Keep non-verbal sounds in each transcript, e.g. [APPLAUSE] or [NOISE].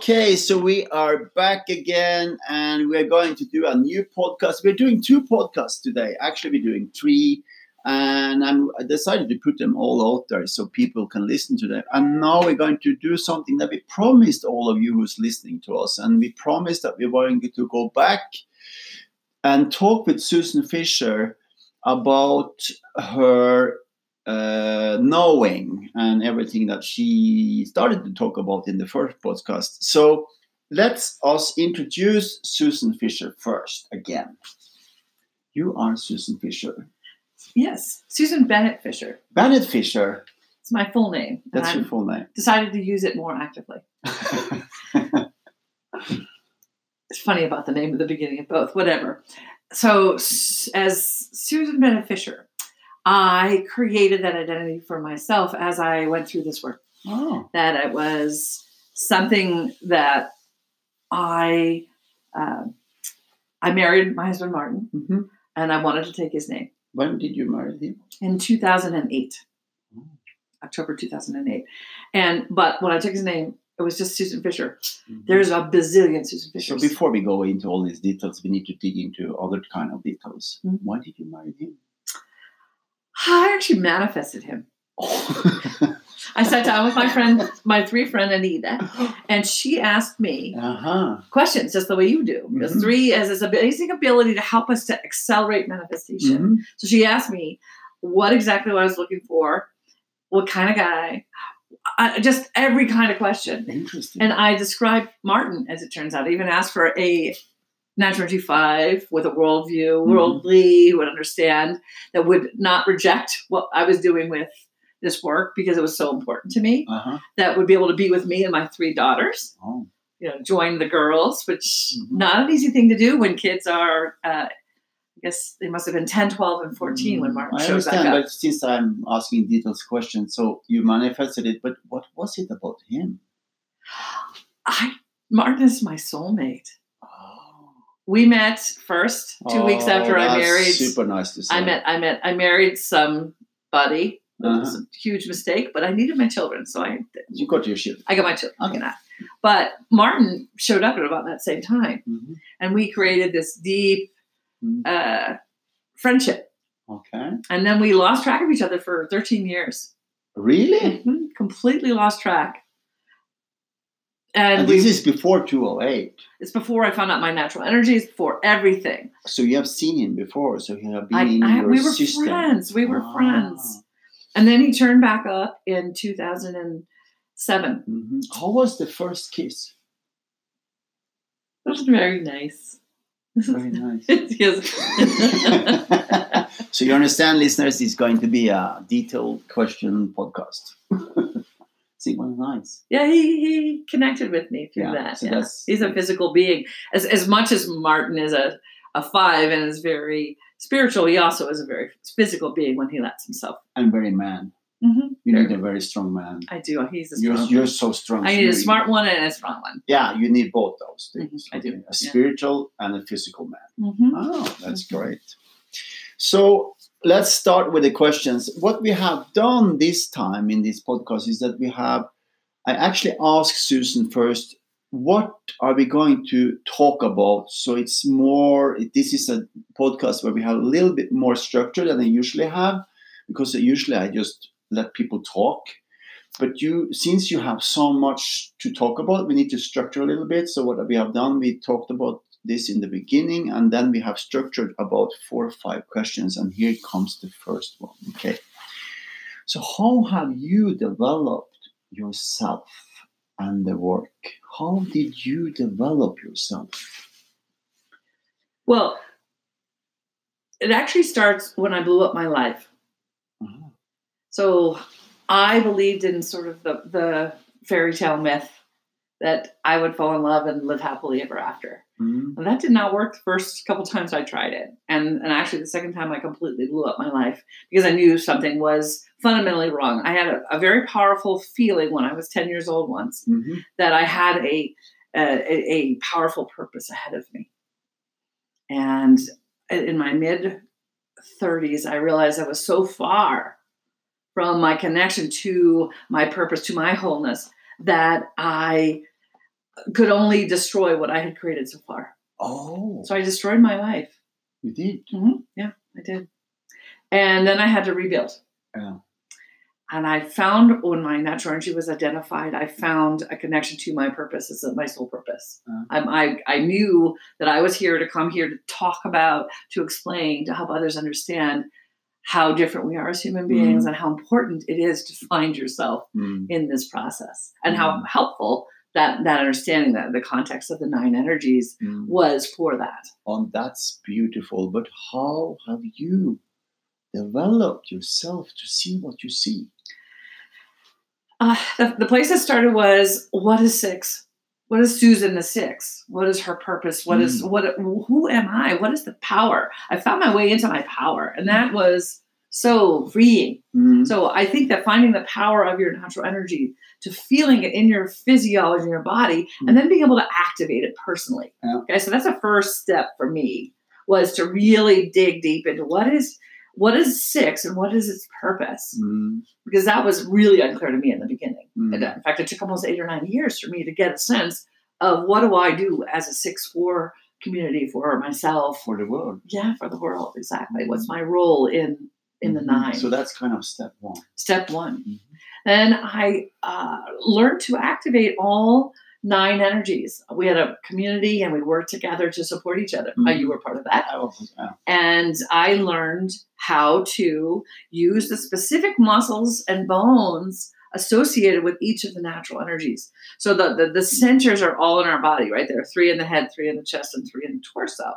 Okay, so we are back again and we're going to do a new podcast. We're doing two podcasts today. Actually, we're doing three, and I'm, I decided to put them all out there so people can listen to them. And now we're going to do something that we promised all of you who's listening to us, and we promised that we're going to go back and talk with Susan Fisher about her uh, knowing and everything that she started to talk about in the first podcast. So let's us introduce Susan Fisher first again. You are Susan Fisher. Yes, Susan Bennett Fisher. Bennett Fisher. It's my full name. That's your full name. decided to use it more actively. [LAUGHS] It's funny about the name of the beginning of both, whatever. So, as Susan Bennett Fisher, I created that identity for myself as I went through this work. oh, That it was something that I uh, I married my husband Martin, mhm. and I wanted to take his name. when did you marry him? in 2008 Oh. october 2008 and but when i took his name it was just susan fisher Mhm. there's a bazillion susan So before we go into all these details, we need to dig into other kind of details. Mhm. Why did you marry him? I actually manifested him [LAUGHS] i sat down with my friend my three friend anita [GASPS] and she asked me uh-huh. questions just the way you do the Mhm. three has this amazing ability to help us to accelerate manifestation Mhm. So she asked me what exactly I was looking for, what kind of guy, I, just every kind of question. Interesting. And I described Martin, as it turns out. I even asked for a 925 with a worldview, Mhm. worldly, who would understand, that would not reject what I was doing with this work because it was so important to me, uh-huh. that would be able to be with me and my three daughters Oh. you know, join the girls, which Mhm. not an easy thing to do when kids are, uh, I guess they must have been 10, 12, and 14 when Martin Mm, I shows back up. but since I'm asking details questions, so you manifested it, but what was it about him? I, Martin is my soulmate. Oh, We met first two weeks after I married. Super nice to see. I met, I met, I married somebody. It Uh-huh. was a huge mistake, but I needed my children, so I, You got your shit. I got my children. Okay. know. But Martin showed up at about that same time, Mhm. and we created this deep Mhm. uh, friendship. Okay. And then we lost track of each other for 13 years. Really? Mhm, Completely lost track. And, And we, this is before 208. it's before I found out my natural energy, it's before everything. So you have seen him before. So you have been I, in I, your we were system. friends. We were Ah. friends. And then he turned back up in 2007. Mhm. How was the first kiss? It was very nice. Very nice. [LAUGHS] Yes. [LAUGHS] so you understand, listeners, it's going to be a detailed question podcast. [LAUGHS] See, well, nice. yeah, he, he connected with me through Yeah, that. so yeah. He's a physical being. As, as much as Martin is a, a five and is very spiritual, he also is a very physical being when he lets himself. And very man. Mm-hmm. You need a very strong man. I do. He's a You're, strong you're so strong. I need a smart one and a strong one. Yeah, you need both those things. Mhm, I do, A yeah. spiritual and a physical man. Mm-hmm. Oh, that's Mhm. great. So let's start with the questions. What we have done this time in this podcast is that we have, I actually asked Susan first, what are we going to talk about? So it's more, this is a podcast where we have a little bit more structure than I usually have, because usually I just let people talk. But you, since you have so much to talk about, we need to structure a little bit. So what we have done, we talked about this in the beginning, and then we have structured about four or five questions. And here comes the first one. Okay. So how have you developed yourself and the work? How did you develop yourself? Well, it actually starts when I blew up my life. Uh-huh. So I believed in sort of the, the fairy tale myth that I would fall in love and live happily ever after. Mhm. And that did not work the first couple times I tried it. And, and actually, the second time I completely blew up my life because I knew something was fundamentally wrong. I had a, a very powerful feeling when I was 10 years old once Mhm. that I had a, a, a powerful purpose ahead of me. And in my mid 30s, I realized I was so far from my connection to my purpose, to my wholeness, that I could only destroy what I had created so far. Oh, So I destroyed my life. you did. Yeah, I did. And then I had to rebuild. Yeah. And I found when my natural energy was identified, I found a connection to my purpose. It's my soul purpose. Uh. I'm- I, I knew that I was here to come here to talk about, to explain, to help others understand how different we are as human beings and how important it is to find yourself Mm. in this process and how helpful that, that understanding that the context of the nine energies Mm. was for that. And that's beautiful. But how have you developed yourself to see what you see? Uh, the, the place that started was what is six? What is Susan the six? What is her purpose? What is what? Who am I? What is the power? I found my way into my power, and that was so freeing. Mm. So I think that finding the power of your natural energy to feeling it in your physiology in your body, and then being able to activate it personally. Yeah. Okay, so that's the first step for me was to really dig deep into what is what is six and what is its purpose Mm. because that was really unclear to me in the beginning. Mm. Uh, in fact, it took almost eight or nine years for me to get a sense of what do I do as a six four community for myself. For the world. Yeah, for the world exactly. What's my role in in the Mhm. nine? So that's kind of step one. Step one. Mhm. Then I uh, learned to activate all nine energies. We had a community and we worked together to support each other. Uh, Mhm. you were part of that. I was- yeah. And I learned how to use the specific muscles and bones associated with each of the natural energies. So the, the, the centers are all in our body, right? There are three in the head, three in the chest, and three in the torso.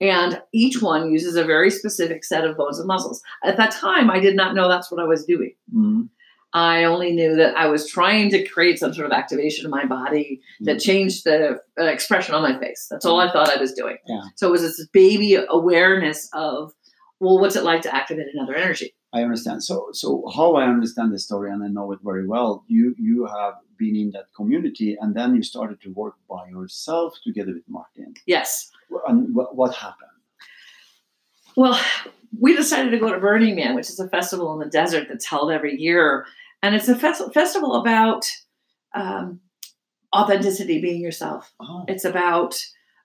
And each one uses a very specific set of bones and muscles. At that time, I did not know that's what I was doing. Mm. I only knew that I was trying to create some sort of activation in my body that Mm. changed the uh, expression on my face. That's all I thought I was doing. Yeah. So it was this baby awareness of, well, what's it like to activate another energy? I understand. So, so how I understand the story, and I know it very well. You you have been in that community, and then you started to work by yourself together with Martin. Yes. And what, what happened? Well, we decided to go to Burning Man, which is a festival in the desert that's held every year. And it's a fes- festival about um, authenticity, being yourself. Oh, It's about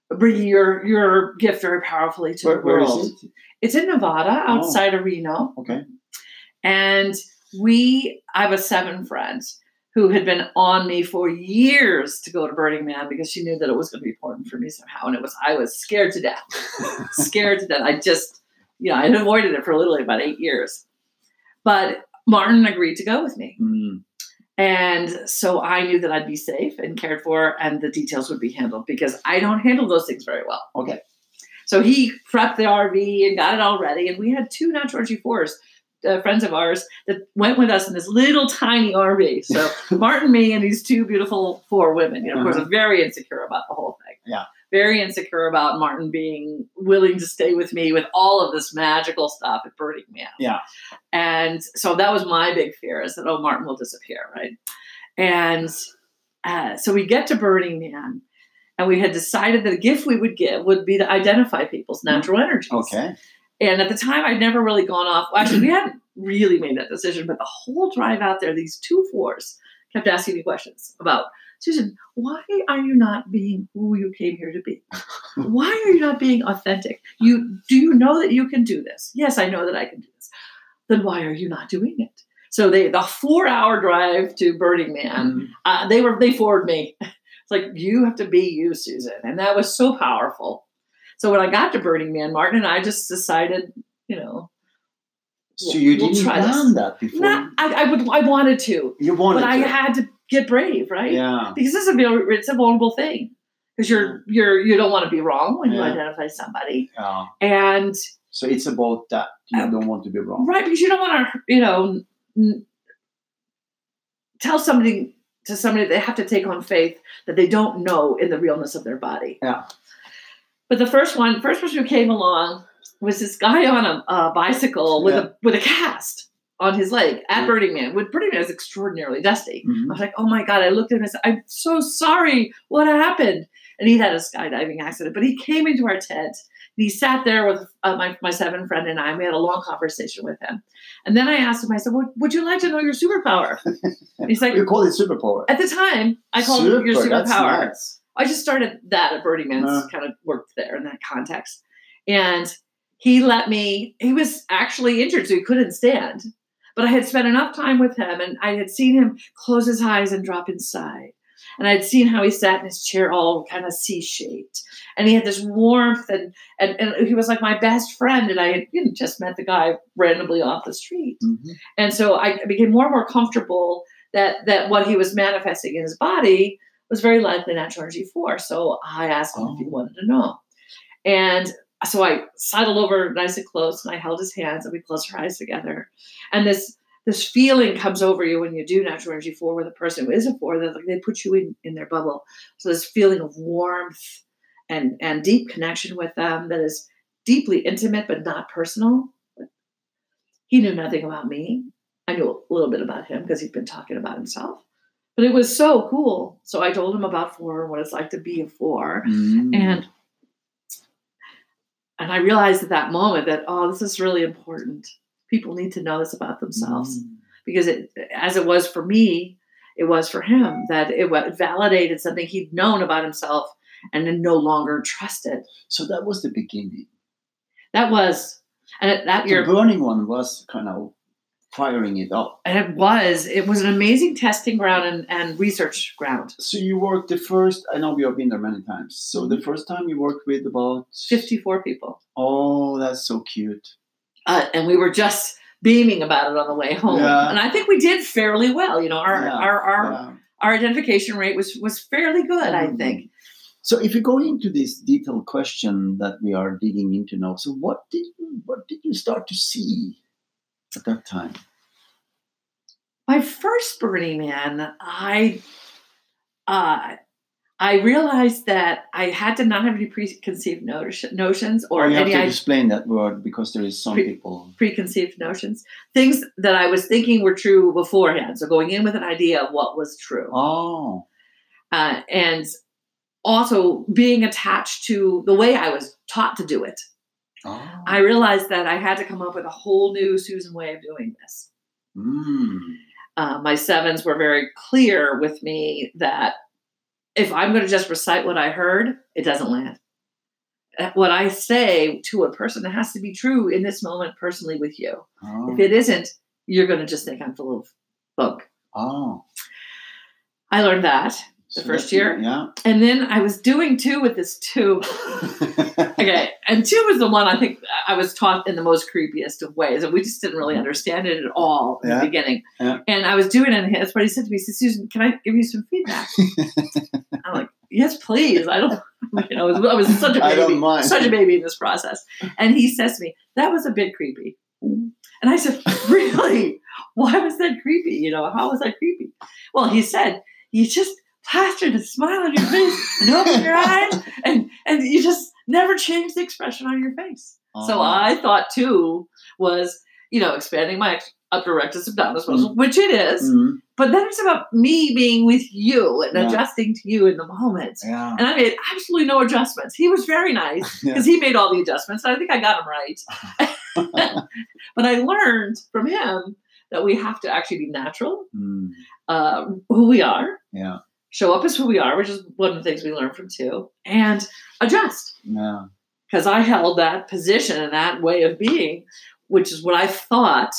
bringing your, your gift very powerfully to where, the world. it? It's in Nevada, Oh. outside of Reno. Okay. And we, I have a seven friends who had been on me for years to go to Burning Man because she knew that it was going to be important for me somehow. And it was, I was scared to death, [LAUGHS] scared to death. I just, you know, I had avoided it for literally about eight years. But Martin agreed to go with me. Mm. And so I knew that I'd be safe and cared for, and the details would be handled because I don't handle those things very well. Okay. So he prepped the RV and got it all ready. And we had two natural G4s, uh, friends of ours, that went with us in this little tiny RV. So [LAUGHS] Martin, me, and these two beautiful four women. You know, of course, Uh-huh. Very insecure about the whole thing. Yeah. Very insecure about Martin being willing to stay with me with all of this magical stuff at Burning Man. Yeah. And so that was my big fear is that, oh, Martin will disappear, right? And uh, so we get to Burning Man, and we had decided that the gift we would give would be to identify people's natural energies. Okay. And at the time, I'd never really gone off. Well, actually, we hadn't really made that decision, but the whole drive out there, these two fours kept asking me questions about Susan, why are you not being who you came here to be? Why are you not being authentic? You do you know that you can do this? Yes, I know that I can do this. Then why are you not doing it? So they the four hour drive to Burning Man, Mm. uh, they were they forward me. [LAUGHS] It's like you have to be you, Susan, and that was so powerful. So when I got to Burning Man, Martin and I just decided, you know, So you We'll didn't plan that before? not, I, I would I wanted to, you wanted but I had to get brave, right? Yeah. Because this is a it's a vulnerable thing because you're you're you don't want to be wrong when you identify somebody, Yeah. and So it's about that. You Um, don't want to be wrong. right because you don't want to you know n- tell somebody to somebody they have to take on faith that they don't know in the realness of their body. Yeah. But the first one, first person who came along was this guy on a, bicycle with Yeah. a with a cast on his leg at Yeah. Burning Man. With Burning Man is extraordinarily dusty. Mhm. I was like, oh my god! I looked at him and said, "I'm so sorry. What happened?" And he had a skydiving accident, but he came into our tent. And he sat there with uh, my, my seven friend and I. And we had a long conversation with him. And then I asked him. I said, "Would would you like to know your superpower?" [LAUGHS] He's like, you call it superpower. at the time, I called it your Super, superpower. nice. I just started that at Burning Man's Uh. kind of worked there in that context. And he let me, he was actually injured, so he couldn't stand. But I had spent enough time with him and I had seen him close his eyes and drop inside. And I'd seen how he sat in his chair all kind of C shaped. And he had this warmth and, and, and he was like my best friend. And I had you know, just met the guy randomly off the street. Mhm. And so I became more and more comfortable that that what he was manifesting in his body was very likely natural energy four. So I asked him if he Oh. wanted to know. And so I sidled over nice and close and I held his hands and we closed our eyes together. And this this feeling comes over you when you do natural energy four with a person who is a four, that like they put you in, in their bubble. So this feeling of warmth and and deep connection with them that is deeply intimate but not personal. He knew nothing about me. I knew a little bit about him because he'd been talking about himself. But it was so cool. So I told him about four and what it's like to be a four. Mm. And and I realized at that moment that, oh, this is really important. People need to know this about themselves Mm. because it, as it was for me, it was for him that it validated something he'd known about himself and then no longer trusted. So that was the beginning. That was, and that The year, burning one was kind of firing it up. and it was, it was an amazing testing ground and, and research ground. So you worked the first. I know we have been there many times. So the first time you worked with about 54 people. Oh, that's so cute. uh, and we were just beaming about it on the way home. Yeah. And I think we did fairly well. You know, our Yeah, our our, Yeah. our identification rate was was fairly good. I Mhm. think. So if you go into this detailed question that we are digging into now, so what did you what did you start to see at that time? My first Burning Man, I uh, I realized that I had to not have any preconceived notion, notions or Or you have to i- explain that word because there is some Pre- people. preconceived notions, things that I was thinking were true beforehand. So going in with an idea of what was true. Oh, uh, and also being attached to the way I was taught to do it. Oh. I realized that I had to come up with a whole new Susan way of doing this. Mm. Uh, my sevens were very clear with me that if I'm going to just recite what I heard, it doesn't land. Uh, What I say to a person, it has to be true in this moment personally with you. Oh. If it isn't, you're going to just think I'm full of bunk. oh. I learned that. So first year? Yeah. And then I was doing two with this two. [LAUGHS] okay, and two was the one I think I was taught in the most creepiest of ways, and we just didn't really mm-hmm. understand it at all in Yeah. the beginning. Yeah. And I was doing it, and that's what he said to me. He said, "Susan, can I give you some feedback?" [LAUGHS] I'm like, "Yes, please." I don't, [LAUGHS] you know, I was, I was such a I don't baby, mind. such a baby in this process. And he says to me, "That was a bit creepy." And I said, "Really? Why was that creepy? You know, how was that creepy?" Well, he said, "You just." Plastered a smile on your face and open your eyes and and you just never change the expression on your face. So Oh. I thought too was, you know, expanding my upper rectus abdominis muscle, which it is. Mm. But then it's about me being with you and Yeah. adjusting to you in the moment. Yeah. And I made absolutely no adjustments. He was very nice [LAUGHS] Yeah. because he made all the adjustments. I think I got him right. [LAUGHS] but I learned from him that we have to actually be natural, Mm. uh, who we are, Yeah. Show up as who we are, which is one of the things we learned from two, and adjust Yeah. because I held that position and that way of being, which is what I thought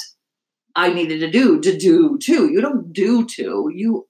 I needed to do to do too. You don't do two, you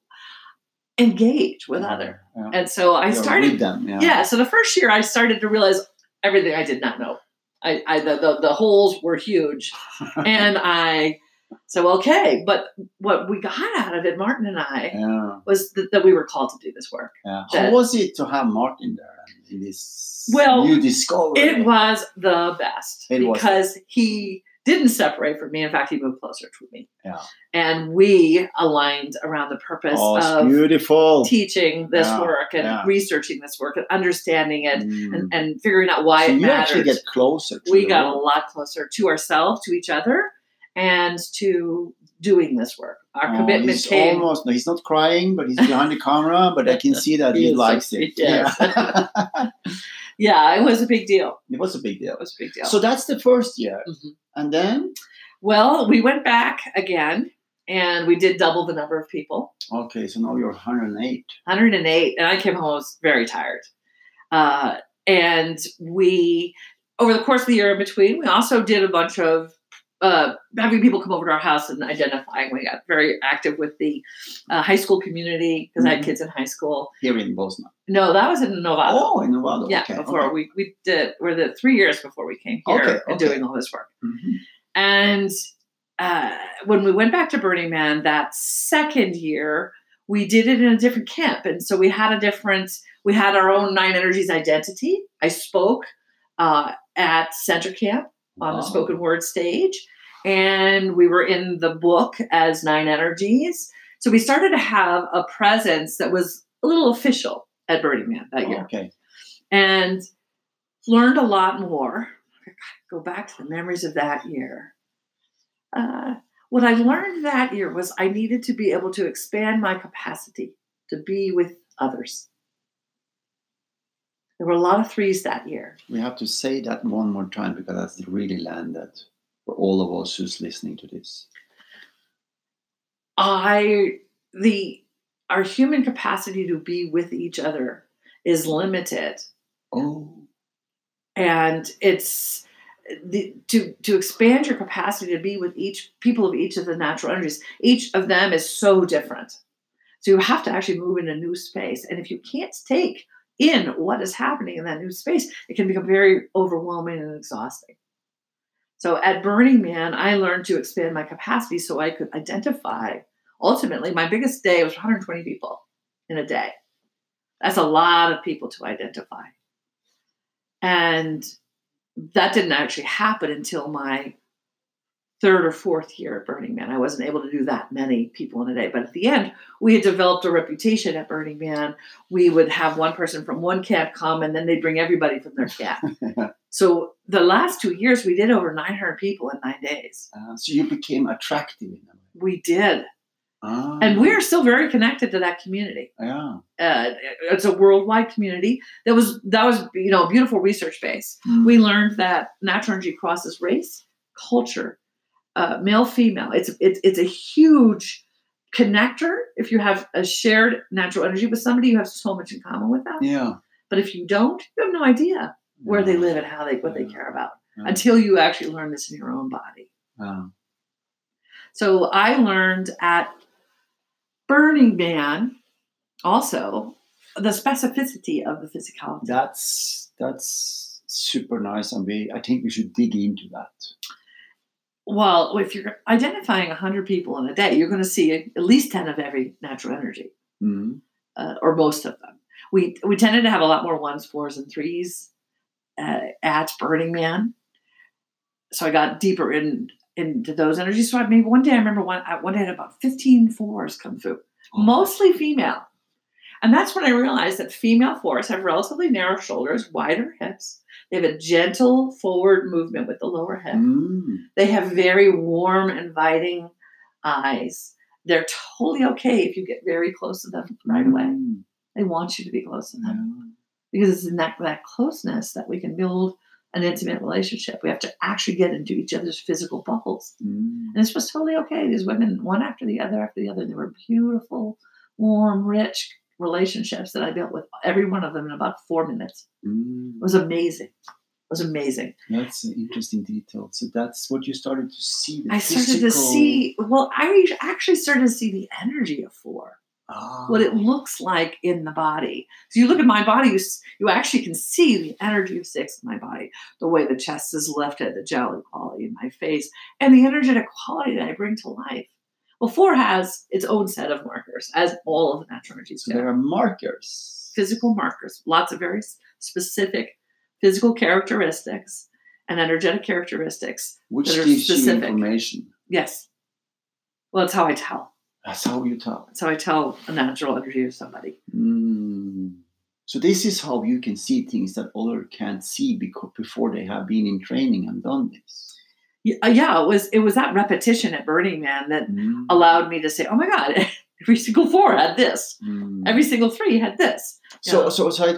engage with other. Yeah. And so I You're started, them. Yeah. yeah. So the first year I started to realize everything I did not know. I, I the, the, the holes were huge, [LAUGHS] and I so okay. But what we got out of it, Martin and I, Yeah. was that, that we were called to do this work. Yeah. That- How was it to have Martin there in this Well, new discovery? It was the best It was. because he didn't separate from me. In fact, he moved closer to me. Yeah. And we aligned around the purpose Oh, of beautiful. teaching this Yeah, work and yeah. researching this work and understanding it Mm. and, and figuring out why so it you actually matters. get closer. To we got a lot closer to ourselves, to each other, and to doing this work. Our Oh, commitment he's came. almost. No, he's not crying, but he's behind the camera. But I can [LAUGHS] see that He he likes so- it. Yeah. [LAUGHS] yeah, it was a big deal. it was a big deal. It was a big deal. So that's the first year, Mhm. and then Well, we went back again and we did double the number of people. Okay, so now you're 108. 108, and I came home I was very tired. Uh, and we, over the course of the year in between, we also did a bunch of uh, having people come over to our house and identifying. We got very active with the uh, high school community because I had Mhm. kids in high school. Here in Bosnia. No, that was in Novato. Oh, in Nevada. yeah, okay. before okay. we we did we're the three years before we came here Okay, and doing all this work. Mhm. And uh, when we went back to Burning Man that second year, we did it in a different camp. And so we had a different, we had our own Nine Energies identity. I spoke uh, at Center Camp on the spoken word stage, and we were in the book as Nine Energies. So we started to have a presence that was a little official at Burning Man that year Okay. and learned a lot more. Go back to the memories of that year. Uh, what I learned that year was I needed to be able to expand my capacity to be with others. There were a lot of threes that year. We have to say that one more time because that's really landed for all of us who's listening to this. I the our human capacity to be with each other is limited Oh. and it's the, to to expand your capacity to be with each people of each of the natural energies each of them is so different so you have to actually move in a new space and if you can't take in what is happening in that new space it can become very overwhelming and exhausting so at burning man i learned to expand my capacity so i could identify ultimately my biggest day was 120 people in a day. That's a lot of people to identify. And that didn't actually happen until my third or fourth year at Burning Man. I wasn't able to do that many people in a day. But at the end, we had developed a reputation at Burning Man. We would have one person from one camp come and then they'd bring everybody from their camp. [LAUGHS] so the last two years, we did over 900 people in nine days. Uh, so you became attractive in a way. We did. Ah, And we're still very connected to that community. Yeah. Uh, it's a worldwide community. That was that was you know a beautiful research base. Mm. we learned that natural energy crosses race, culture, uh, male, female. It's it's it's a huge connector. If you have a shared natural energy with somebody, you have so much in common with them. Yeah. But if you don't, you have no idea where they live and how they what they care about Yeah. until you actually learn this in your own body. Yeah. So I learned at Burning Man also the specificity of the physicality. That's that's super nice, and we I think we should dig into that. Well, if you're identifying 100 people in a day, you're going to see at least 10 of every natural energy, Mhm. uh, or most of them. We, we tended to have a lot more ones, fours, and threes uh, at Burning Man. So I got deeper in into those energies. So I maybe one day I remember one, I- one day I had about 15 fours come through, mostly female. And that's when I realized that female fours have relatively narrow shoulders, wider hips. They have a gentle forward movement with the lower hip. Mm. They have very warm, inviting eyes. They're totally okay if you get very close to them right away. Mm. They want you to be close to them because it's in that, that closeness that we can build an intimate relationship. We have to actually get into each other's physical bubbles. Mm. And this was totally okay. These women, one after the other after the other, they were beautiful, warm, rich relationships that I built with every one of them in about four minutes. Mm. It was amazing. It was amazing. That's an interesting detail. So that's what you started to see. The I started to see, well, I actually started to see the energy of four, Ah. what it looks like in the body. So you look at my body, you, you actually can see the energy of six in my body, the way the chest is lifted, the jelly quality in my face, and the energetic quality that I bring to life. Well, four has its own set of markers, as all of the natural energies So do. there are markers. Physical markers, lots of very specific physical characteristics and energetic characteristics. which that are gives you information. Yes. Well, that's how I tell. That's how you tell. That's how I tell a natural energy of somebody. Mm. So this is how you can see things that others can't see because before they have been in training and done this. Yeah, uh, yeah, it was it was that repetition at Burning Man that Mm. allowed me to say, "Oh my God, [LAUGHS] every single four had this. Mm. Every single three had this." So, so I,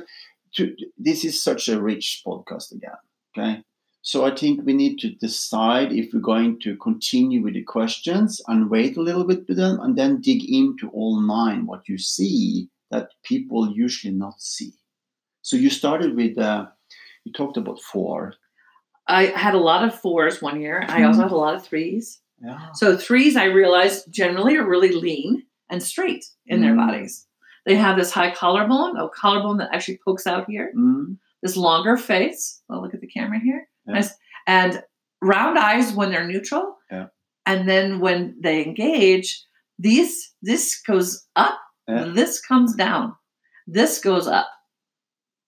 to, this is such a rich podcast again. Okay, So I think we need to decide if we're going to continue with the questions and wait a little bit with them and then dig into all nine what you see that people usually not see. So you started with uh, you talked about four. I had a lot of fours one year. I also had a lot of threes. Yeah. So threes, I realized generally are really lean and straight in their Mm. bodies. They have this high collarbone, a collarbone that actually pokes out here. Mm. This longer face. Well, look at the camera here. Yeah. Nice. And round eyes when they're neutral. Yeah. And then when they engage, these this goes up, Yeah. this comes down, this goes up,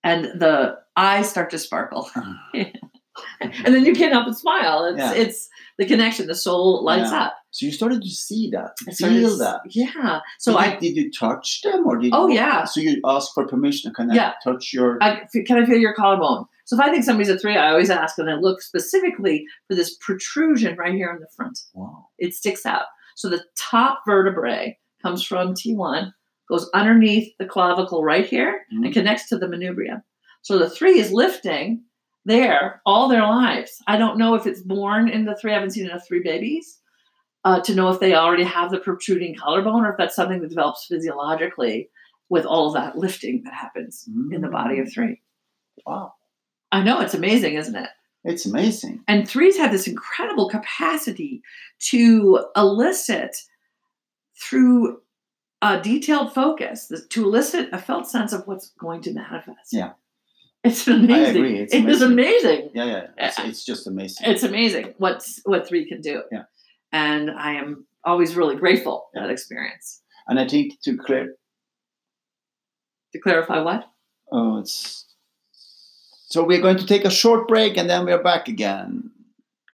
and the eyes start to sparkle. [SIGHS] [LAUGHS] [LAUGHS] and then you can't help but smile. It's Yeah. it's the connection. The soul lights Yeah. up. So you started to see that, feel to that. Yeah. So did, I, you, did you touch them or did Oh, you, yeah. So you ask for permission? Can I Yeah. touch your? I can I feel your collarbone. So if I think somebody's a three, I always ask and I look specifically for this protrusion right here in the front. wow. It sticks out. So the top vertebrae comes from T1, goes underneath the clavicle right here, and Mhm. connects to the manubrium. So the three is lifting there all their lives. I don't know if it's born in the three. I haven't seen enough three babies uh, to know if they already have the protruding collarbone or if that's something that develops physiologically with all of that lifting that happens in the body of three. Wow. I know it's amazing, isn't it? It's amazing. And threes have this incredible capacity to elicit through a detailed focus, to elicit a felt sense of what's going to manifest. Yeah. It's amazing. I agree, it's It is amazing. Yeah, yeah. It's, it's just amazing. It's amazing what's what three can do. Yeah. And I am always really grateful for that experience. and I think to clear, To clarify what? oh, it's so we're going to take a short break and then we're back again.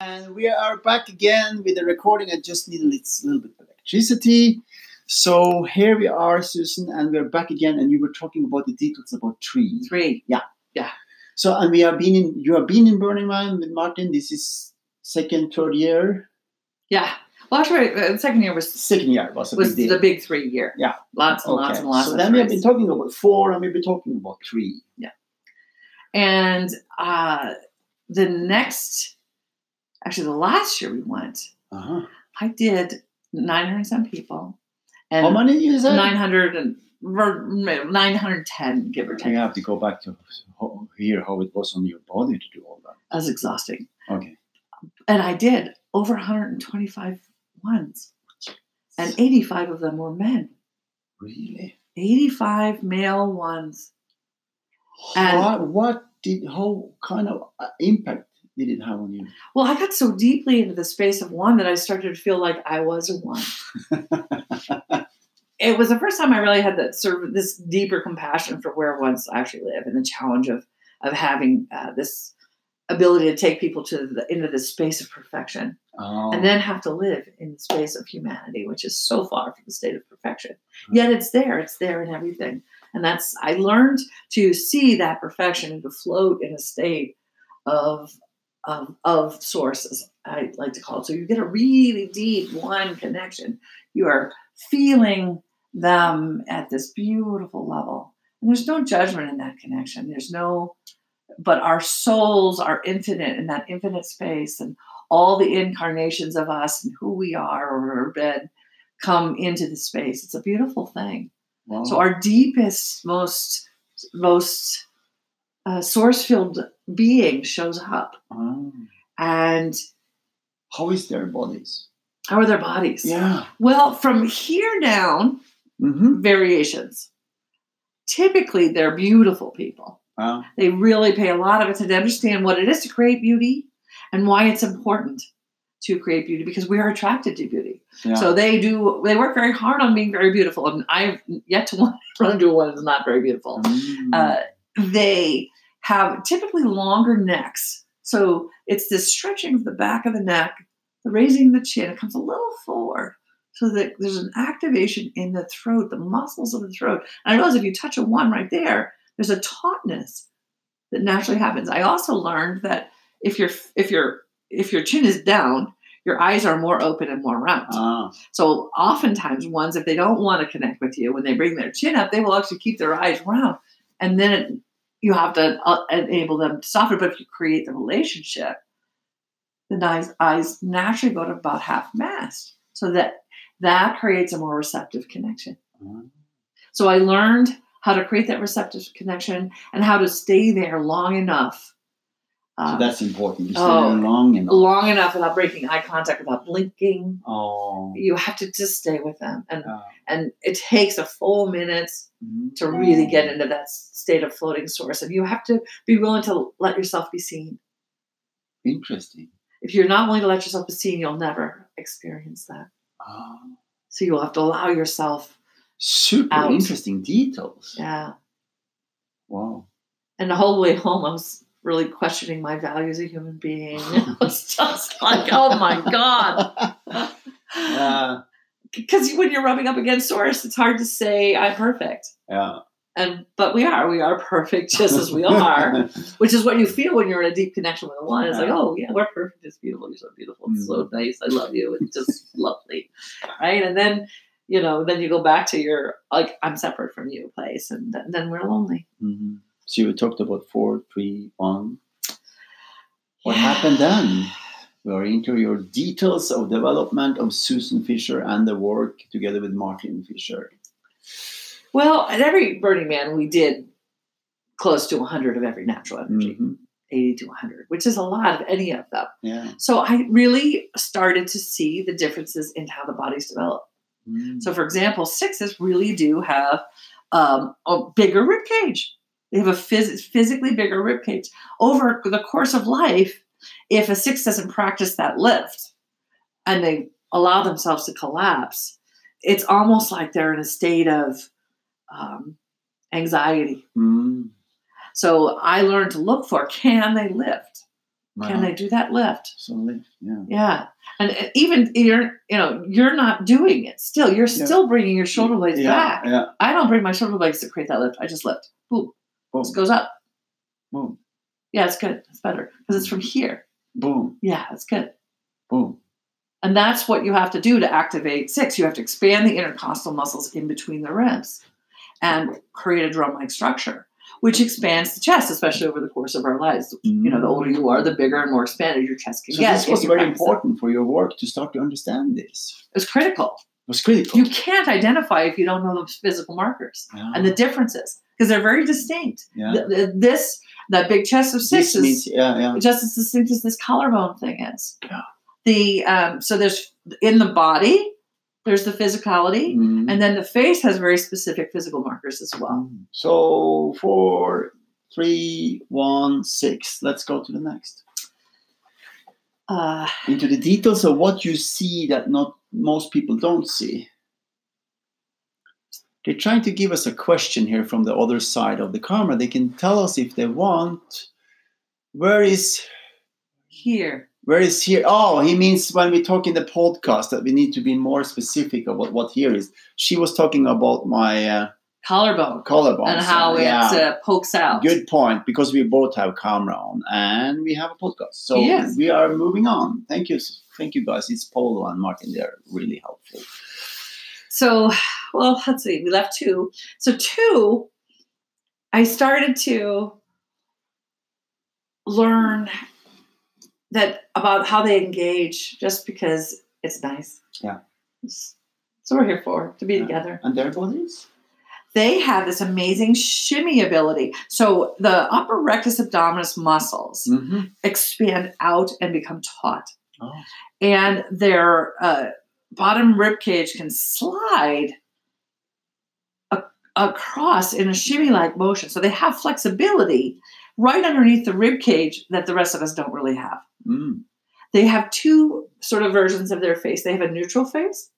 And we are back again with the recording. I just need a little, bit of electricity. So here we are, Susan, and we're back again. And you were talking about the details about trees. Three. So, and we have been in. You have been in Burning Man with Martin. This is second, third year. Yeah. Well, actually, the second year was Second year was was big the big three year. Yeah. Lots and lots and lots So of then we have been talking about four, and we've been talking about three. Yeah, And uh, the next, actually, the last year we went, Uh-huh. I did 900 some people. And How many you said? 900 and ver- 910, give or I take. have to go back to hear how it was on your body to do all that. That was exhausting. Okay. And I did over 125 ones. And 85 of them were men. Really? 85 male ones. And- how, what did how kind of uh, impact did it have on you? Well, I got so deeply into the space of one that I started to feel like I was a one. [LAUGHS] it was the first time I really had that sort of this deeper compassion for where ones actually live and the challenge of of having uh, this ability to take people to the, into this space of perfection Oh, and then have to live in the space of humanity, which is so far from the state of perfection. Yet it's there, it's there in everything. And that's, I learned to see that perfection and to float in a state of, of, of sources, I like to call it. So you get a really deep one connection. You are feeling them at this beautiful level. And there's no judgment in that connection. There's no, but our souls are infinite in that infinite space. And all the incarnations of us and who we are or bed come into the space. It's a beautiful thing. wow. So our deepest, most most uh, source-filled being shows up, Oh. and how is their bodies? how are their bodies? Yeah. Well, from here down, Mm-hmm. variations. Typically, they're beautiful people. Wow. They really pay a lot of attention to understand what it is to create beauty and why it's important to create beauty because we are attracted to beauty. Yeah. So they do. They work very hard on being very beautiful, and I've yet to [LAUGHS] want- run into one that's not very beautiful. Mm. Uh, they have typically longer necks, so it's this stretching of the back of the neck, the raising of the chin. It comes a little forward, so that there's an activation in the throat, the muscles of the throat. And I notice if you touch a one right there, there's a tautness that naturally happens. I also learned that if your if your if your chin is down, your eyes are more open and more round. ah. So oftentimes ones, if they don't want to connect with you, when they bring their chin up, they will actually keep their eyes round, and then it, you have to uh, enable them to soften. But if you create the relationship, the eyes, eyes naturally go to about half mast. So that that creates a more receptive connection. Uh, So I learned how to create that receptive connection and how to stay there long enough. so um, that's important. You stay oh, there long enough. long enough without breaking eye contact, without blinking. Oh. You have to just stay with them, and and it takes a full minute Mhm. to really get into that state of floating source, and you have to be willing to let yourself be seen. Interesting. If you're not willing to let yourself be seen, you'll never experience that. So you'll have to allow yourself, super Out. interesting details. yeah. Wow. And the whole way home, I was really questioning my value as a human being. [LAUGHS] It was just like, oh my god. [LAUGHS] yeah. because when you're rubbing up against source, it's hard to say I'm perfect. Yeah. And but we are, we are perfect [LAUGHS] just as we are, [LAUGHS] which is what you feel when you're in a deep connection with the one. It's like, oh yeah, we're perfect. It's beautiful. You're so beautiful. It's so Mm. nice. I love you. It's just lovely, right? And then you know, then you go back to your like I'm separate from you place, and th- then we're lonely. Mhm. So you talked about four, three, one. [SIGHS] What Yeah. happened then? We are into your details of development of Susan Fisher and the work together with Martin Fisher. Well, at every Burning Man, we did close to 100 of every natural energy, Mhm. 80 to 100, which is a lot of any of them. Yeah. So I really started to see the differences in how the bodies develop. Mm. So, for example, sixes really do have um, a bigger rib cage. They have a phys- physically bigger rib cage. Over the course of life, if a six doesn't practice that lift and they allow themselves to collapse, it's almost like they're in a state of um, anxiety. Mm. So I learned to look for can they lift? Can they do that lift? So lift, yeah. Yeah, and uh, even you're, you know, you're not doing it. Still, you're Yeah. still bringing your shoulder blades yeah, back. Yeah. I don't bring my shoulder blades to create that lift. I just lift. Boom, Boom. this goes up. Boom. Yeah, it's good. It's better because it's from here. Boom. Yeah, it's good. Boom. And that's what you have to do to activate six. You have to expand the intercostal muscles in between the ribs and create a drum-like structure, which expands the chest, especially over the course of our lives. You know, the older you are, the bigger and more expanded your chest can So get. this was very it. important for your work to start to understand this. It's critical. It was critical. You can't identify if you don't know the physical markers. yeah. and the differences because they're very distinct. yeah. Th- th- this that big chest of six this is means, yeah, yeah. just as distinct as this collarbone thing is. Yeah. The um, so there's in the body there's the physicality, Mm. and then the face has very specific physical markers as well. Mm. So four, three, one, six. Let's go to the next. Uh, Into the details of what you see that not most people don't see. They're trying to give us a question here from the other side of the camera. They can tell us if they want. Where is here, where is here? Oh, he means when we talk in the podcast that we need to be more specific about what here is. She was talking about my uh, collarbone, collarbone and how it yeah. uh, pokes out. Good point, because we both have camera on and we have a podcast. So Yes. we are moving on. Thank you. Thank you guys. It's Polo and Martin. They're really helpful. So, well, let's see. We left two. So two, I started to learn that about how they engage just because it's nice. Yeah. It's, what we're here for, to be Yeah. together. And their bodies? They have this amazing shimmy ability. So the upper rectus abdominis muscles Mm-hmm. expand out and become taut Oh. and their uh, bottom rib cage can slide a- across in a shimmy-like motion. So they have flexibility right underneath the rib cage that the rest of us don't really have. Mm. They have two sort of versions of their face. They have a neutral face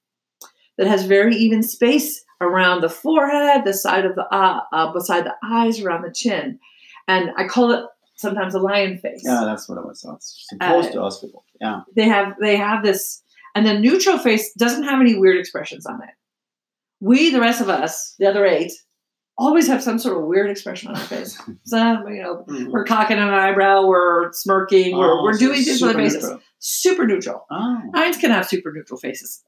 that has very even space around the forehead, the side of the uh, uh, beside the eyes, around the chin, and I call it sometimes a lion face Yeah, that's what I was supposed Uh, to ask about. Yeah. they have they have this and the neutral face doesn't have any weird expressions on it we the rest of us the other eight always have some sort of weird expression on our face [LAUGHS] so you know we're cocking an eyebrow we're smirking we're, Oh, we're so doing things with our super faces neutral. super neutral Oh. nines can have super neutral faces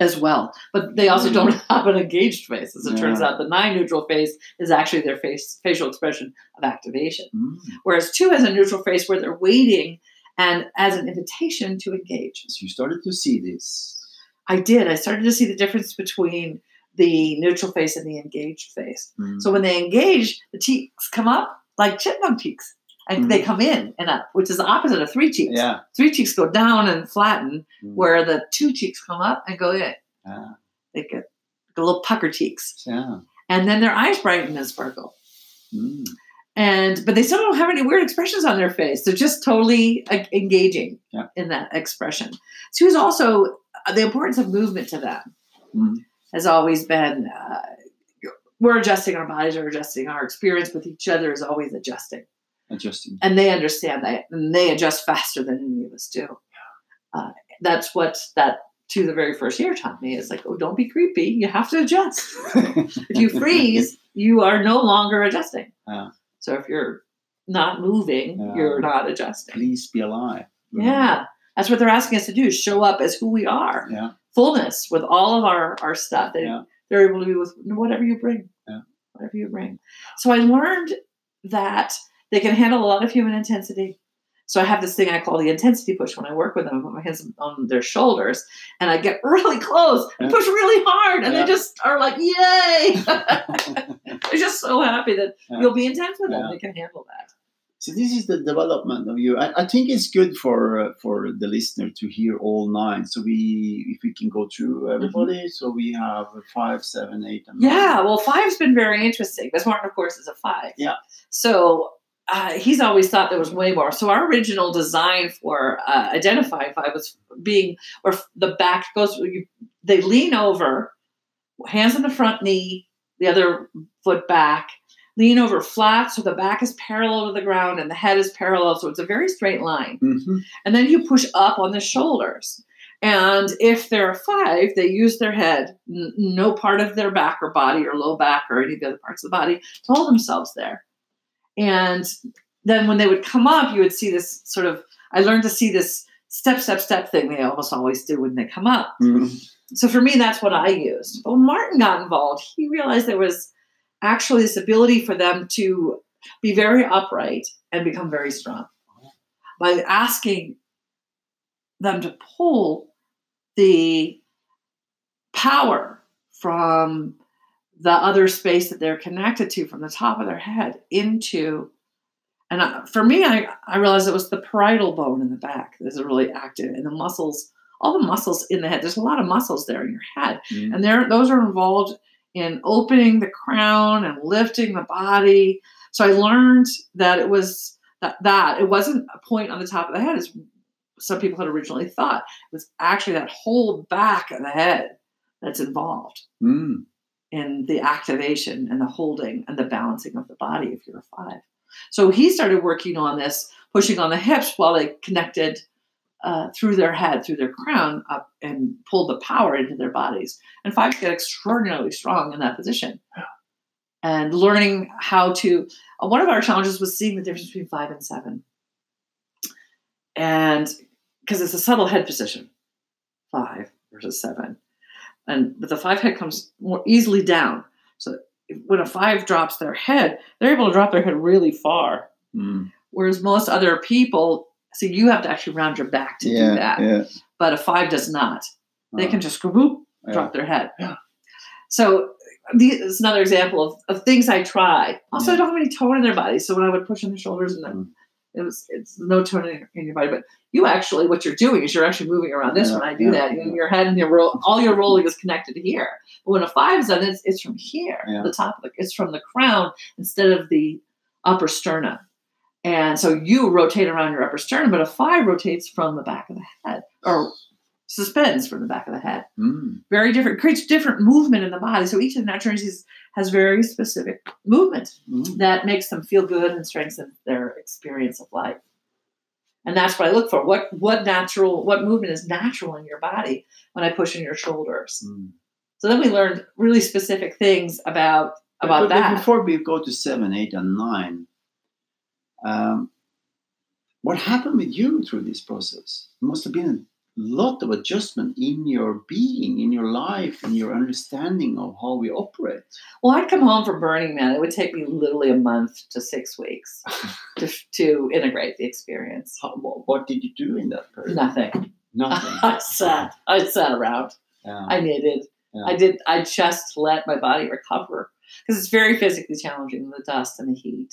as well but they also don't [LAUGHS] have an engaged face as it turns out the nine neutral face is actually their face facial expression of activation Mm. whereas two has a neutral face where they're waiting and as an invitation to engage. So you started to see this. I did. I started to see the difference between the neutral face and the engaged face. Mm. So when they engage, the cheeks come up like chipmunk cheeks, and they come in and up, which is the opposite of three cheeks. yeah. Three cheeks go down and flatten, Mm. where the two cheeks come up and go in. Ah, They get the little pucker cheeks, yeah. and then their eyes brighten and sparkle. Mm. And but they still don't have any weird expressions on their face. They're just totally like, engaging Yeah. in that expression. So it's also uh, the importance of movement to them Mm. Has always been. Uh, we're adjusting our bodies, we're adjusting our experience with each other is always adjusting. Adjusting. and they understand that and they adjust faster than any of us do uh, that's what that to the very first year taught me is like oh don't be creepy you have to adjust [LAUGHS] if you freeze you are no longer adjusting Yeah. so if you're not moving Yeah. you're not adjusting Please be alive. Yeah that's what they're asking us to do show up as who we are Yeah. Fullness with all of our our stuff. They, Yeah. they're able to be with whatever you bring. Yeah. whatever you bring. So i learned that they can handle a lot of human intensity. So i have this thing i call the intensity push when i work with them i put my hands on their shoulders and i get [LAUGHS] really close and push really hard and Yeah. they just are like yay! [LAUGHS] [LAUGHS] They're just so happy that Yeah. you'll be intense with them. They can handle that So this is the development of you. I, I think it's good for uh, for the listener to hear all nine. So we, if we can go through everybody. So we have five, seven, eight, and nine. Yeah, well, five's been very interesting. Because Martin, of course, is a five. Yeah. So uh, he's always thought there was way more. So our original design for uh, identifying five was being where the back goes. You, they lean over, hands on the front knee, the other foot back. Lean over flat, so the back is parallel to the ground and the head is parallel, so it's a very straight line. Mhm. And then you push up on the shoulders. And if they're five, they use their head, n- no part of their back or body or low back or any of the other parts of the body to hold themselves there. And then when they would come up, you would see this sort of, I learned to see this step, step, step thing they almost always do when they come up. Mhm. So for me, that's what I used. But when Martin got involved, he realized there was actually this ability for them to be very upright and become very strong. By asking them to pull the power from the other space that they're connected to from the top of their head into and for me I, I realized it was the parietal bone in the back that's really active and the muscles all the muscles in the head. There's a lot of muscles there in your head. Mhm. and they're those are involved in opening the crown and lifting the body. So i learned that it was that, that it wasn't a point on the top of the head as some people had originally thought. It was actually that whole back of the head that's involved Mm. in the activation and the holding and the balancing of the body if you're a five. So he started working on this pushing on the hips while they connected uh, through their head, through their crown, up and pulled the power into their bodies. And fives get extraordinarily strong in that position. And learning how to, uh, one of our challenges was seeing the difference between five and seven. And because it's a subtle head position, five versus seven. And but the five head comes more easily down. So when a five drops their head, they're able to drop their head really far. Mm. Whereas most other people, see, you have to actually round your back to Yeah. do that. Yeah. But a five does not. They Ah, can just go whoop, yeah. drop their head. So the- it's another example of, of things I try. Also. I don't have any tone in their body. So when I would push on the shoulders and then Mm. it was it's no tone in, in your body. But you actually, what you're doing is you're actually moving around this when I do that. In your head and your roll, all your rolling is connected to here. But when a five is done, it's, it's from here, the top of the, it's from the crown instead of the upper sternum. And so you rotate around your upper sternum, but a five rotates from the back of the head or suspends from the back of the head. Mm. Very different, creates different movement in the body. So each of the natural energies has very specific movement Mm. that makes them feel good and strengthen their experience of life. And that's what I look for. What what natural, what movement is natural in your body when I push in your shoulders. Mm. So then we learned really specific things about about But- but that. Before we go to seven, eight, and nine, um, what happened with you through this process? It must have been a lot of adjustment in your being, in your life, in your understanding of how we operate. Well, I'd come home from Burning Man. It would take me literally a month to six weeks [LAUGHS] to, to integrate the experience. How, what, what did you do in that period? Nothing. Nothing. [LAUGHS] I sat. I sat around. Yeah. I knitted. Yeah. I did. I just let my body recover because it's very physically challenging the dust and the heat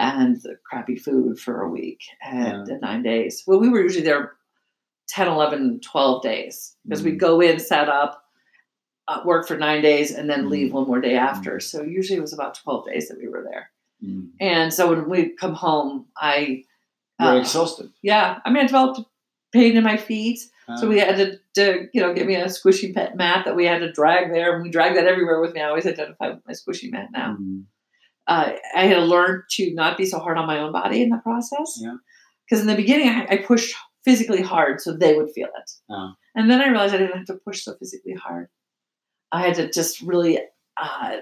and the crappy food for a week and Yeah. nine days. Well, we were usually there 10, 11, 12 days because Mm. we'd go in, set up, uh, work for nine days, and then Mm. leave one more day after. So usually it was about 12 days that we were there. Mm. And so when we come home, I, You're uh, exhausted. yeah, I mean, I developed pain in my feet. So we had to, to, you know, give me a squishy pet mat that we had to drag there, and we drag that everywhere with me. I always identify with my squishy mat now. Uh, I had to learn to not be so hard on my own body in the process. Yeah. Because in the beginning, I, I pushed physically hard so they would feel it, Yeah. and then I realized I didn't have to push so physically hard. I had to just really uh,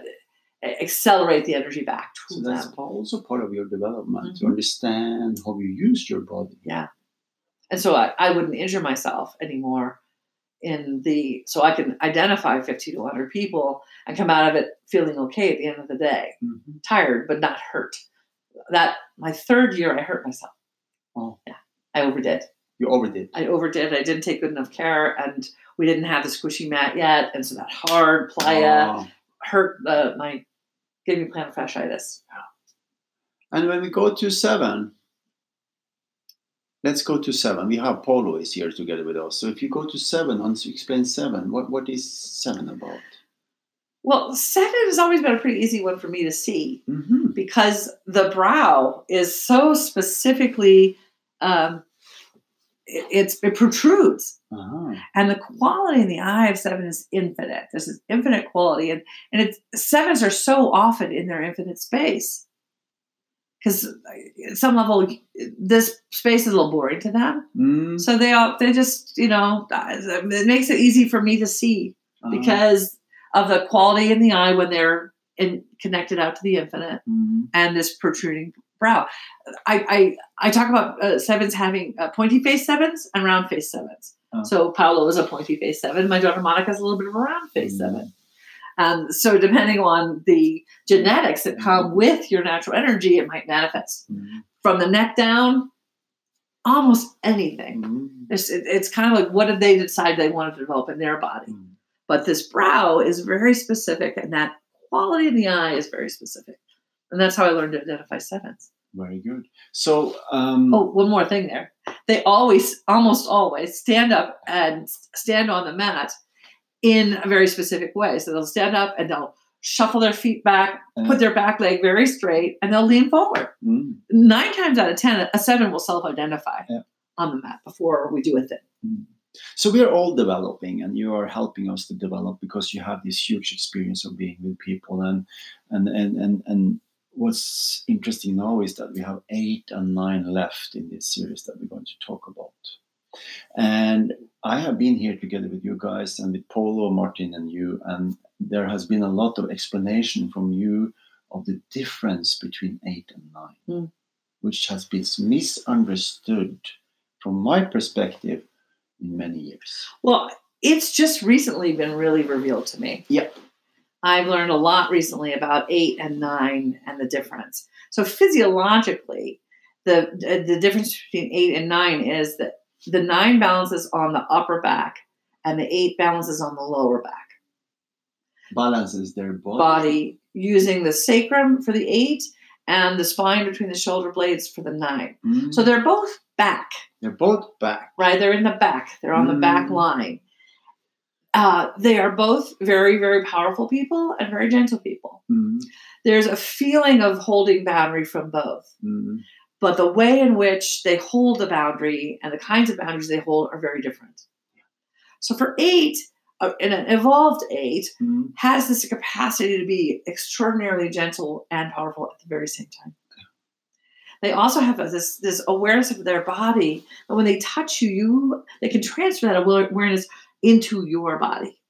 accelerate the energy back to So that's also part of your development to Mhm. understand how you use your body. Yeah. And so I, I wouldn't injure myself anymore in the so i can identify 50 to 100 people and come out of it feeling okay at the end of the day Mhm. tired but not hurt that my third year i hurt myself Oh. yeah i overdid You overdid. i overdid i didn't take good enough care and we didn't have the squishy mat yet and so that hard playa Oh. hurt the, my gave me plantar fasciitis And when we go to seven, let's go to seven. We have Paulo is here together with us. So if you go to seven and explain seven, what, what is seven about? well seven has always been a pretty easy one for me to see Mm-hmm. because the brow is so specifically um, it, it's, it protrudes Uh-huh. and the quality in the eye of seven is infinite there's this infinite quality and, and it's sevens are so often in their infinite space because at some level this space is a little boring to them Mm, so they all they just you know it makes it easy for me to see uh, because of the quality in the eye when they're in, connected out to the infinite mm, and this protruding brow. I I, I talk about uh, sevens having uh, pointy face sevens and round face sevens. Oh. So Paolo is a pointy face seven. My daughter Monica is a little bit of a round face Mm. seven. Um, so depending on the genetics that come with your natural energy, it might manifest mm, from the neck down. Almost anything. mm, It's, it- it's kind of like what did they decide they wanted to develop in their body? mm. But this brow is very specific, and that quality in the eye is very specific. And that's how I learned to identify sevens. Very good. So, um, Oh, one more thing there. They always, almost always, stand up and stand on the mat in a very specific way. So they'll stand up and they'll shuffle their feet back, put their back leg very straight, and they'll lean forward. mm, Nine times out of ten, a seven will self-identify Yeah. on the mat before we do a thing. So we are all developing, and you are helping us to develop because you have this huge experience of being with people. And and and and, and what's interesting now is that we have eight and nine left in this series that we're going to talk about. And I have been here together with you guys and with Polo, Martin, and you, and there has been a lot of explanation from you of the difference between eight and nine, Mm. which has been misunderstood from my perspective in many years. Well, it's just recently been really revealed to me. Yep. I've learned a lot recently about eight and nine and the difference. So physiologically, the the difference between eight and nine is that the nine balances on the upper back and the eight balances on the lower back Balances their body. body using the sacrum for the eight and the spine between the shoulder blades for the nine. Mm. So they're both back. they're both back. right? They're in the back. They're on the back Mm. line. Uh, they are both very, very powerful people and very gentle people. Mm. There's a feeling of holding boundary from both, Mm. But the way in which they hold the boundary and the kinds of boundaries they hold are very different. So for eight, uh, an evolved eight Mm. has this capacity to be extraordinarily gentle and powerful at the very same time. They also have this this awareness of their body, and when they touch you, you they can transfer that awareness into your body.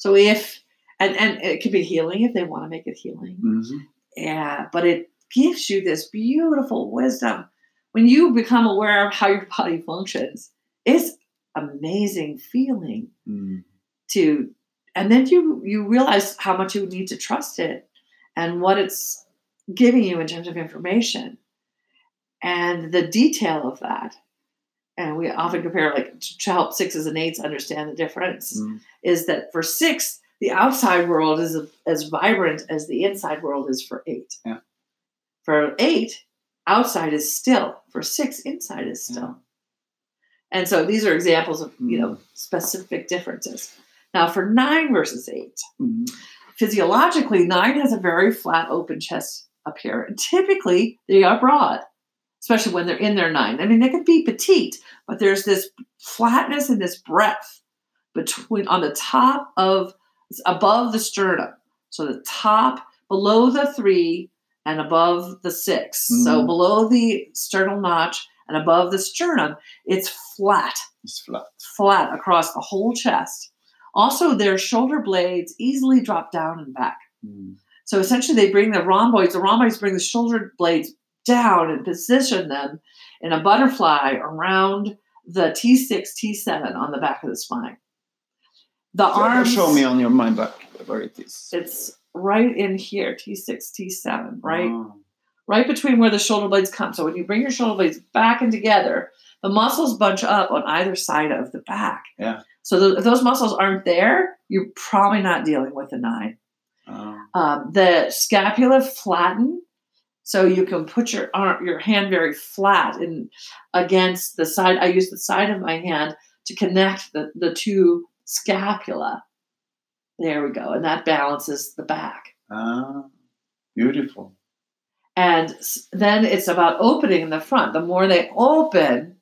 So if and and it could be healing if they want to make it healing, Mhm. yeah, but it gives you this beautiful wisdom when you become aware of how your body functions. It's amazing feeling Mm. to and then you you realize how much you need to trust it and what it's giving you in terms of information And the detail of that, and we often compare like to help sixes and eights understand the difference, Mm. is that for six, the outside world is as vibrant as the inside world is for eight. Yeah. For eight, outside is still. For six, inside is still. And so these are examples of you know specific differences. Now for nine versus eight, Mm. physiologically, nine has a very flat, open chest up here, and typically they are broad, especially when they're in their nine. I mean, they could be petite, but there's this flatness and this breadth between on the top of above the sternum. So the top below the three and above the 6 So Mhm. below the sternal notch and above the sternum, it's flat It's flat. flat across the whole chest. Also, their shoulder blades easily drop down and back. Mm. So essentially, they bring the rhomboids, the rhomboids bring the shoulder blades down and position them in a butterfly around the T6, T7 on the back of the spine. The So, arms, Show me on your mind back where it is. it's right in here, T6, T7, right? Ah. right between where the shoulder blades come. So when you bring your shoulder blades back and together, the muscles bunch up on either side of the back. Yeah. So th- if those muscles aren't there, you're probably not dealing with a nine. Ah. Um, the scapula flatten, so you can put your arm, your hand very flat and against the side. I use the side of my hand to connect the, the two scapula. There we go, and that balances the back. Ah. Beautiful. And then it's about opening in the front. The more they open,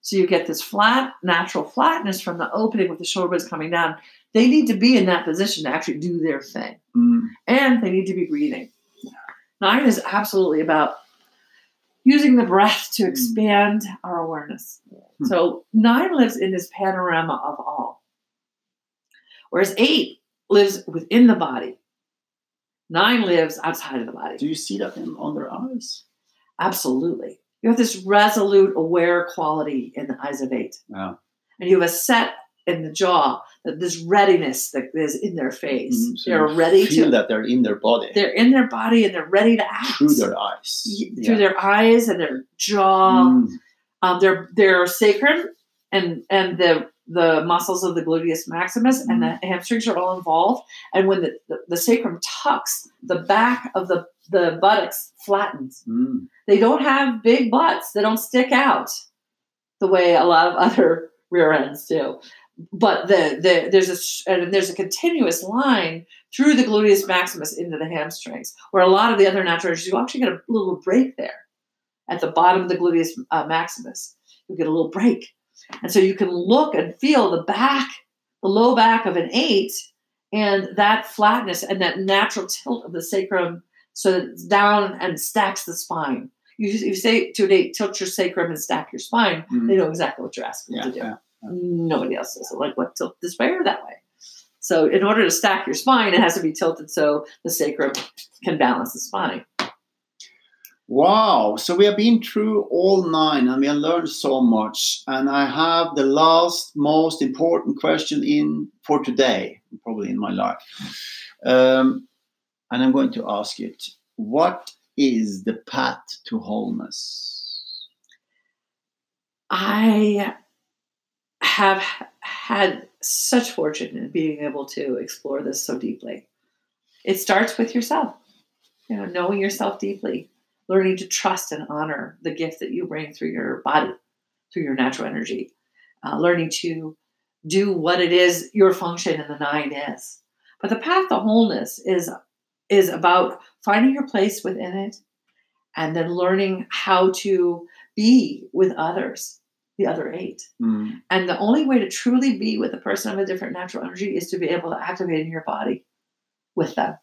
so you get this flat, natural flatness from the opening with the shoulder blades coming down. They need to be in that position to actually do their thing. Mm. And they need to be breathing. Nine is absolutely about using the breath to expand our awareness. Hmm. So nine lives in this panorama of all. Whereas eight lives within the body. Nine lives outside of the body. Do you see that in, on their eyes? Absolutely. You have this resolute, aware quality in the eyes of eight. Yeah. And you have a set in the jaw, that this readiness that is in their face. Mm, so they're ready feel to, that they're in their body they're in their body and they're ready to act. through their eyes. Yeah. Through their eyes and their jaw, Mm. um, their their sacrum and and the the muscles of the gluteus maximus and the hamstrings are all involved. And when the, the, the sacrum tucks, the back of the, the buttocks flattens. Mm. They don't have big butts. They don't stick out the way a lot of [LAUGHS] other rear ends do. But the, the there's a and there's a continuous line through the gluteus maximus into the hamstrings, where a lot of the other natural you actually get a little break there at the bottom of the gluteus uh, maximus. You get a little break, and so you can look and feel the back, the low back of an eight, and that flatness and that natural tilt of the sacrum, so that it's down and stacks the spine. You, you say to an eight, tilt your sacrum and stack your spine. Mm. They know exactly what you're asking Yeah, them to do. yeah. Nobody else does it. Like what tilt this way or that way. So in order to stack your spine, it has to be tilted so the sacrum can balance the spine. Wow. So we have been through all nine and we have learned so much. And I have the last most important question in for today, probably in my life. Um, and I'm going to ask it. What is the path to wholeness? I have had such fortune in being able to explore this so deeply. It starts with yourself, you know, knowing yourself deeply, learning to trust and honor the gift that you bring through your body, through your natural energy, uh, learning to do what it is your function in the nine is. But the path to wholeness is is about finding your place within it and then learning how to be with others, the other eight. Mm. And the only way to truly be with a person of a different natural energy is to be able to activate in your body with them.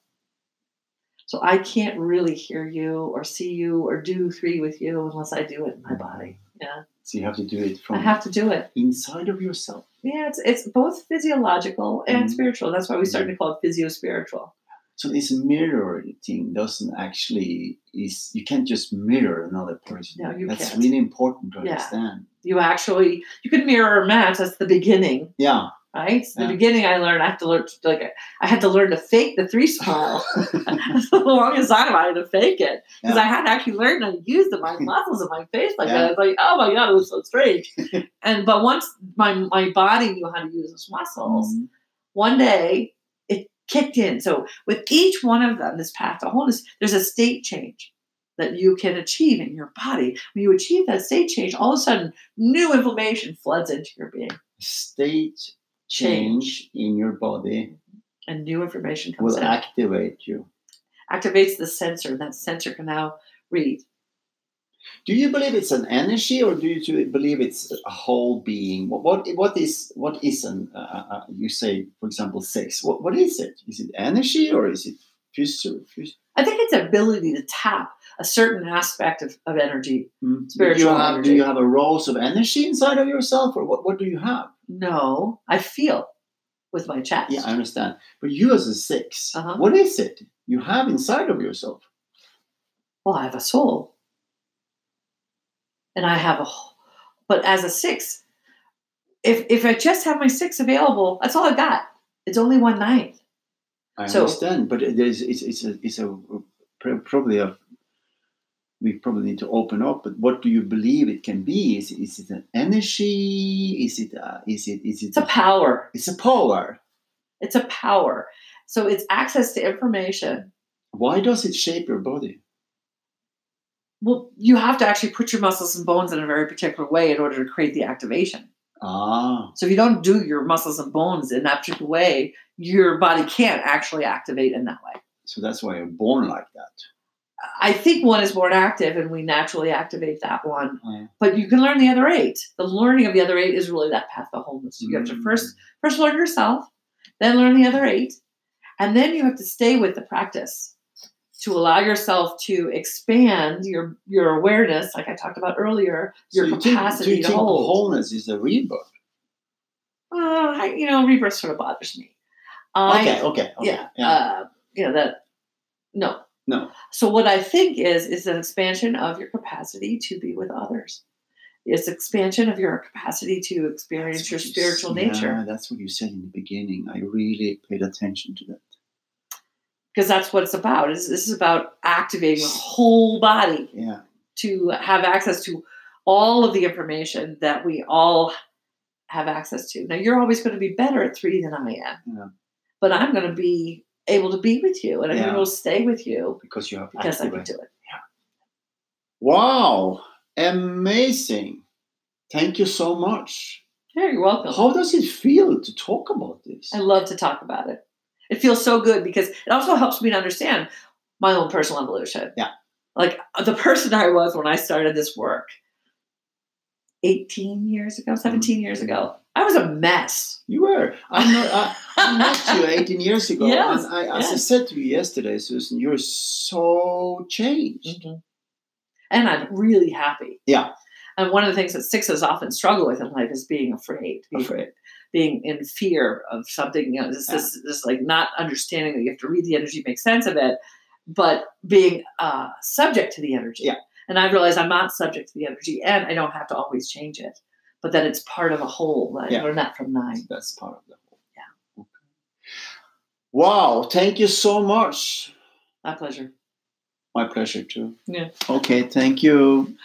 So I can't really hear you or see you or do three with you unless I do it in my body. Yeah. So you have to do it from. I have to do it. inside of yourself. Yeah, it's it's both physiological and Mhm. spiritual. That's why we started to call it physio spiritual. So this mirror thing doesn't actually is you can't just mirror another person. No, you That's can't. really important to Yeah. understand. You actually you can mirror a match, that's the beginning. Yeah. Right? So Yeah. the beginning, I learned I have to learn like I had to learn to fake the three smile. [LAUGHS] the longest time, I had to fake it because Yeah. I had to actually learn to use the, my [LAUGHS] muscles in my face like Yeah. that. It's like, oh my god, it was so strange. [LAUGHS] and but once my my body knew how to use those muscles, Mm. one day it kicked in. So with each one of them, this path to wholeness, there's a state change that you can achieve in your body. When you achieve that state change, all of a sudden new inflammation floods into your being State change in your body and new information comes will in. activate you. Activates the sensor, that sensor can now read. Do you believe it's an energy, or do you believe it's a whole being? What what, what is what is an? Uh, uh, you say, for example, sex. What what is it? Is it energy or is it physical? I think it's ability to tap a certain aspect of, of energy. Do Spiritual you have, energy. Do you have a rose of energy inside of yourself, or what? What do you have? No, I feel with my chest. Yeah, I understand. But you as a 6 Uh-huh. what is it you have inside of yourself? well, I have a soul. And I have a but as a six, if if I just have my six available, that's all I got. It's only one ninth. I So- understand, but there's it's it's a it's a probably a we probably need to open up. But what do you believe it can be? Is is it an energy? Is it a, is it is it It's a power. It's a power. It's a power. So it's access to information. Why does it shape your body? Well, you have to actually put your muscles and bones in a very particular way in order to create the activation. Ah, So if you don't do your muscles and bones in that particular way, your body can't actually activate in that way. so that's why you're born like that. I think one is born active and we naturally activate that one. But you can learn the other eight. The learning of the other eight is really that path to wholeness. You have to Mm. first first learn yourself, then learn the other eight, and then you have to stay with the practice to allow yourself to expand your your awareness, like I talked about earlier, your so you think- capacity do you to think hold. wholeness is a rebirth? Uh, I, you know, rebirth sort of bothers me. I, okay, okay, okay. yeah, Uh, you know that. No, No. So what I think is is an expansion of your capacity to be with others. It's expansion of your capacity to experience your you spiritual nature Yeah, that's what you said in the beginning. I really paid attention to that. because that's what it's about. Is this is about activating the whole body Yeah. to have access to all of the information that we all have access to. Now you're always going to be better at three than I am, Yeah. but I'm going to be able to be with you and I'm Yeah. going to stay with you Because you have because I can do it. Yeah. Wow, amazing. Thank you so much. Yeah, you're welcome. How does it feel to talk about this? I love to talk about it. It feels so good because it also helps me to understand my own personal evolution. Yeah. Like the person I was when I started this work 18 years ago, 17 years ago, I was a mess. You were. I, know, I, I met you [LAUGHS] 18 years ago. Yes, and I, as I said to you yesterday, Susan, you're so changed. And I'm really happy. Yeah. And one of the things that sixes often struggle with in life is being afraid, being, Afraid. being in fear of something. You know, this, this, this like not understanding that you have to read the energy, make sense of it, but being uh, subject to the energy. Yeah. And I realize I'm not subject to the energy, and I don't have to always change it, but that it's part of a whole. I Yeah. learned that from nine. That's part of the whole. Yeah. Okay. Wow, thank you so much. My pleasure. My pleasure too. Yeah. Okay, thank you.